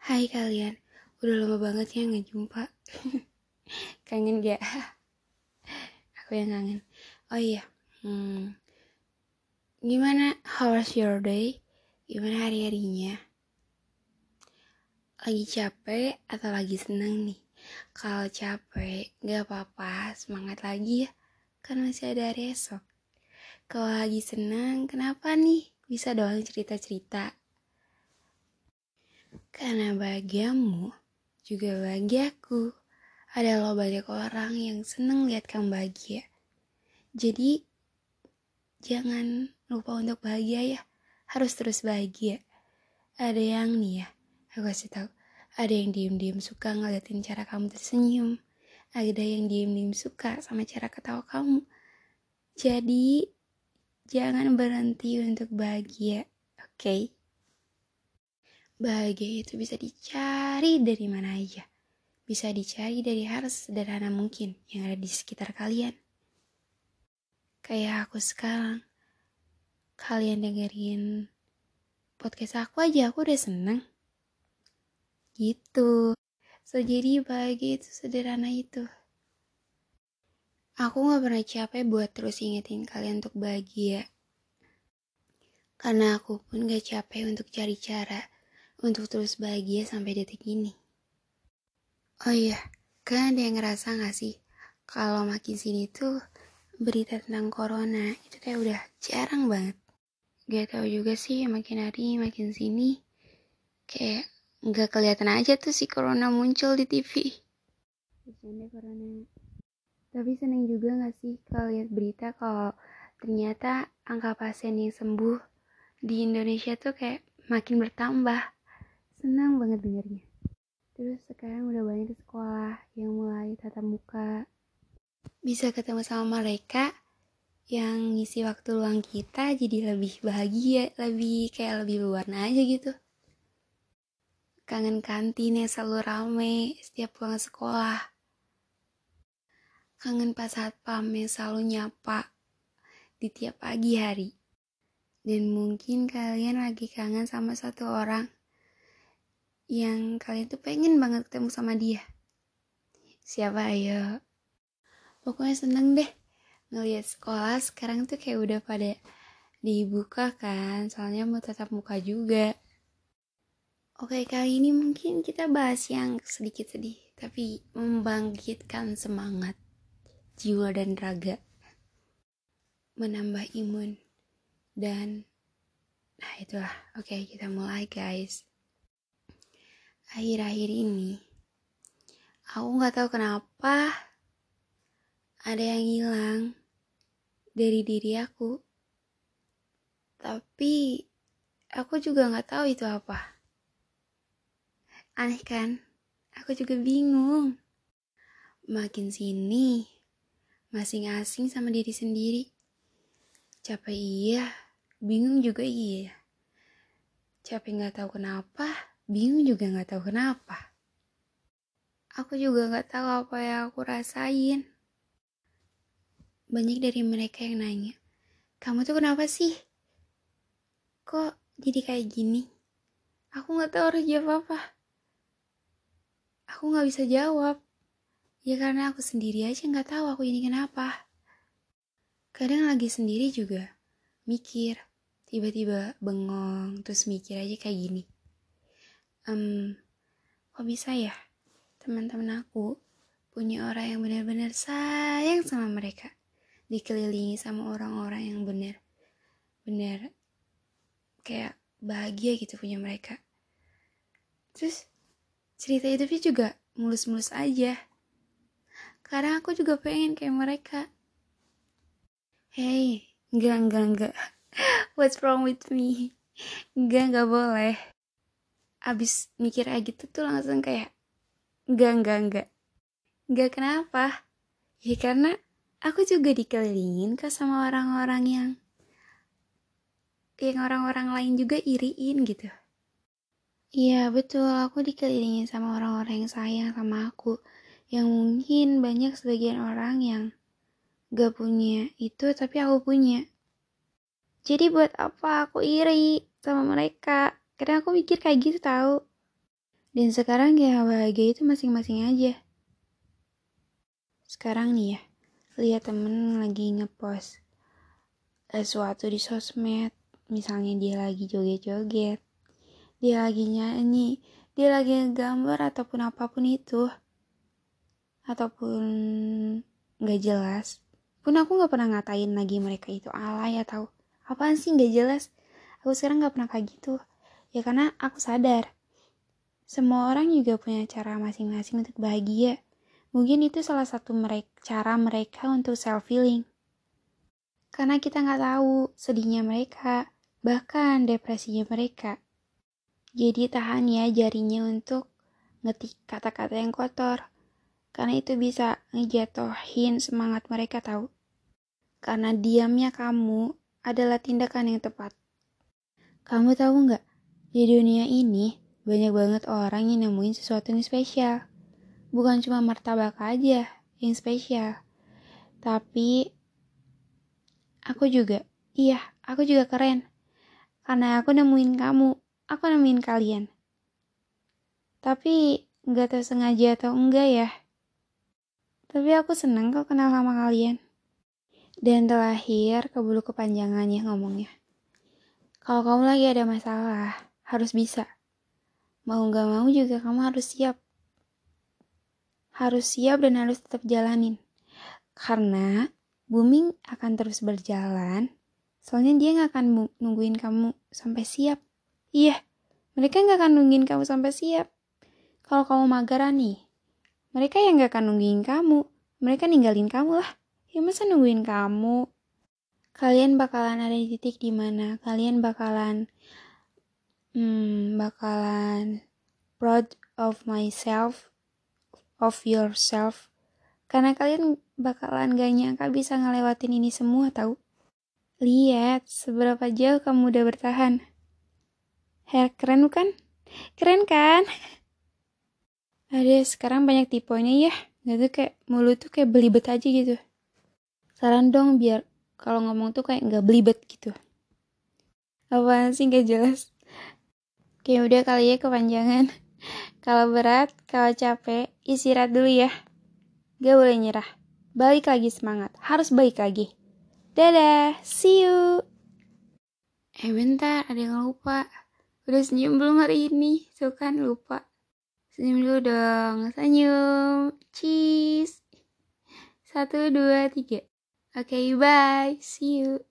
Hai kalian, udah lama banget ya nggak jumpa. kangen gak? Aku yang kangen. Oh iya, hmm, gimana? How was your day? Gimana hari-harinya? Lagi capek atau lagi seneng nih? Kalau capek, gak apa-apa, semangat lagi ya. Kan masih ada hari esok. Kalau lagi seneng, kenapa nih? Bisa doang cerita-cerita karena bahagiamu juga bahagiaku. Ada lo banyak orang yang seneng lihat kamu bahagia. Jadi jangan lupa untuk bahagia ya. Harus terus bahagia. Ada yang nih ya, aku kasih tahu. Ada yang diem-diem suka ngeliatin cara kamu tersenyum. Ada yang diem-diem suka sama cara ketawa kamu. Jadi jangan berhenti untuk bahagia, oke? Okay? Bahagia itu bisa dicari dari mana aja. Bisa dicari dari hal sederhana mungkin yang ada di sekitar kalian. Kayak aku sekarang. Kalian dengerin podcast aku aja, aku udah seneng. Gitu. So, jadi bahagia itu sederhana itu. Aku gak pernah capek buat terus ingetin kalian untuk bahagia. Karena aku pun gak capek untuk cari cara untuk terus bahagia sampai detik ini. Oh iya, kan ada yang ngerasa gak sih kalau makin sini tuh berita tentang corona itu kayak udah jarang banget. Gak tau juga sih makin hari makin sini kayak nggak kelihatan aja tuh si corona muncul di TV. Bercanda corona. Tapi seneng juga gak sih kalau lihat berita kalau ternyata angka pasien yang sembuh di Indonesia tuh kayak makin bertambah. Senang banget dengarnya. Terus sekarang udah banyak di sekolah yang mulai tatap muka. Bisa ketemu sama mereka yang ngisi waktu luang kita jadi lebih bahagia, lebih kayak lebih berwarna aja gitu. Kangen kantin yang selalu rame setiap pulang sekolah. Kangen pas saat pam yang selalu nyapa di tiap pagi hari. Dan mungkin kalian lagi kangen sama satu orang yang kalian tuh pengen banget ketemu sama dia. Siapa ayo? Pokoknya seneng deh ngelihat sekolah sekarang tuh kayak udah pada dibuka kan, soalnya mau tetap muka juga. Oke, kali ini mungkin kita bahas yang sedikit sedih, tapi membangkitkan semangat jiwa dan raga. Menambah imun. Dan nah itulah. Oke, kita mulai guys akhir-akhir ini. Aku nggak tahu kenapa ada yang hilang dari diri aku. Tapi aku juga nggak tahu itu apa. Aneh kan? Aku juga bingung. Makin sini masing asing sama diri sendiri. Capek iya bingung juga iya. Capek nggak tahu kenapa bingung juga gak tahu kenapa. Aku juga gak tahu apa yang aku rasain. Banyak dari mereka yang nanya, kamu tuh kenapa sih? Kok jadi kayak gini? Aku gak tahu harus jawab apa. Aku gak bisa jawab. Ya karena aku sendiri aja gak tahu aku ini kenapa. Kadang lagi sendiri juga mikir, tiba-tiba bengong, terus mikir aja kayak gini um, kok bisa ya? Teman-teman aku punya orang yang benar-benar sayang sama mereka. Dikelilingi sama orang-orang yang benar benar kayak bahagia gitu punya mereka. Terus cerita hidupnya juga mulus-mulus aja. Karena aku juga pengen kayak mereka. Hey enggak enggak enggak. What's wrong with me? Enggak enggak boleh abis mikir kayak gitu tuh langsung kayak enggak enggak enggak enggak kenapa? Ya karena aku juga dikelilingin ke sama orang-orang yang yang orang-orang lain juga iriin gitu. Iya betul. Aku dikelilingin sama orang-orang yang sayang sama aku. Yang mungkin banyak sebagian orang yang gak punya itu tapi aku punya. Jadi buat apa aku iri sama mereka Kadang aku mikir kayak gitu tahu. Dan sekarang ya bahagia itu masing-masing aja. Sekarang nih ya, lihat temen lagi ngepost sesuatu di sosmed. Misalnya dia lagi joget-joget, dia lagi nyanyi, dia lagi gambar ataupun apa pun itu. Ataupun gak jelas. Pun aku gak pernah ngatain lagi mereka itu alay atau apaan sih gak jelas. Aku sekarang gak pernah kayak gitu. Ya karena aku sadar semua orang juga punya cara masing-masing untuk bahagia. Mungkin itu salah satu mereka, cara mereka untuk self-healing. Karena kita nggak tahu sedihnya mereka, bahkan depresinya mereka. Jadi tahan ya jarinya untuk ngetik kata-kata yang kotor. Karena itu bisa ngejatohin semangat mereka tahu. Karena diamnya kamu adalah tindakan yang tepat. Kamu tahu nggak? Di dunia ini, banyak banget orang yang nemuin sesuatu yang spesial. Bukan cuma martabak aja yang spesial. Tapi aku juga, iya, aku juga keren. Karena aku nemuin kamu, aku nemuin kalian. Tapi nggak tahu sengaja atau enggak ya. Tapi aku seneng kok kenal sama kalian. Dan terakhir, kebulu kepanjangan ya ngomongnya. Kalau kamu lagi ada masalah, harus bisa mau gak mau juga kamu harus siap. Harus siap dan harus tetap jalanin. Karena booming akan terus berjalan, soalnya dia gak akan nungguin kamu sampai siap. Iya, mereka gak akan nungguin kamu sampai siap. Kalau kamu magaran nih, mereka yang gak akan nungguin kamu. Mereka ninggalin kamu lah. Ya masa nungguin kamu? Kalian bakalan ada di titik di mana kalian bakalan hmm, bakalan proud of myself, of yourself. Karena kalian bakalan gak nyangka bisa ngelewatin ini semua tahu. Lihat seberapa jauh kamu udah bertahan. Her, keren bukan? Keren kan? Ada sekarang banyak tipenya ya. Gak tuh kayak mulut tuh kayak belibet aja gitu. Saran dong biar kalau ngomong tuh kayak nggak belibet gitu. Apaan sih gak jelas? Oke udah kali ya kepanjangan. Kalau berat, kalau capek, istirahat dulu ya. Gak boleh nyerah. Balik lagi semangat. Harus balik lagi. Dadah, see you. Eh bentar, ada yang lupa. Udah senyum belum hari ini? Tuh kan lupa. Senyum dulu dong. Senyum. Cheese. Satu, dua, tiga. Oke, okay, bye. See you.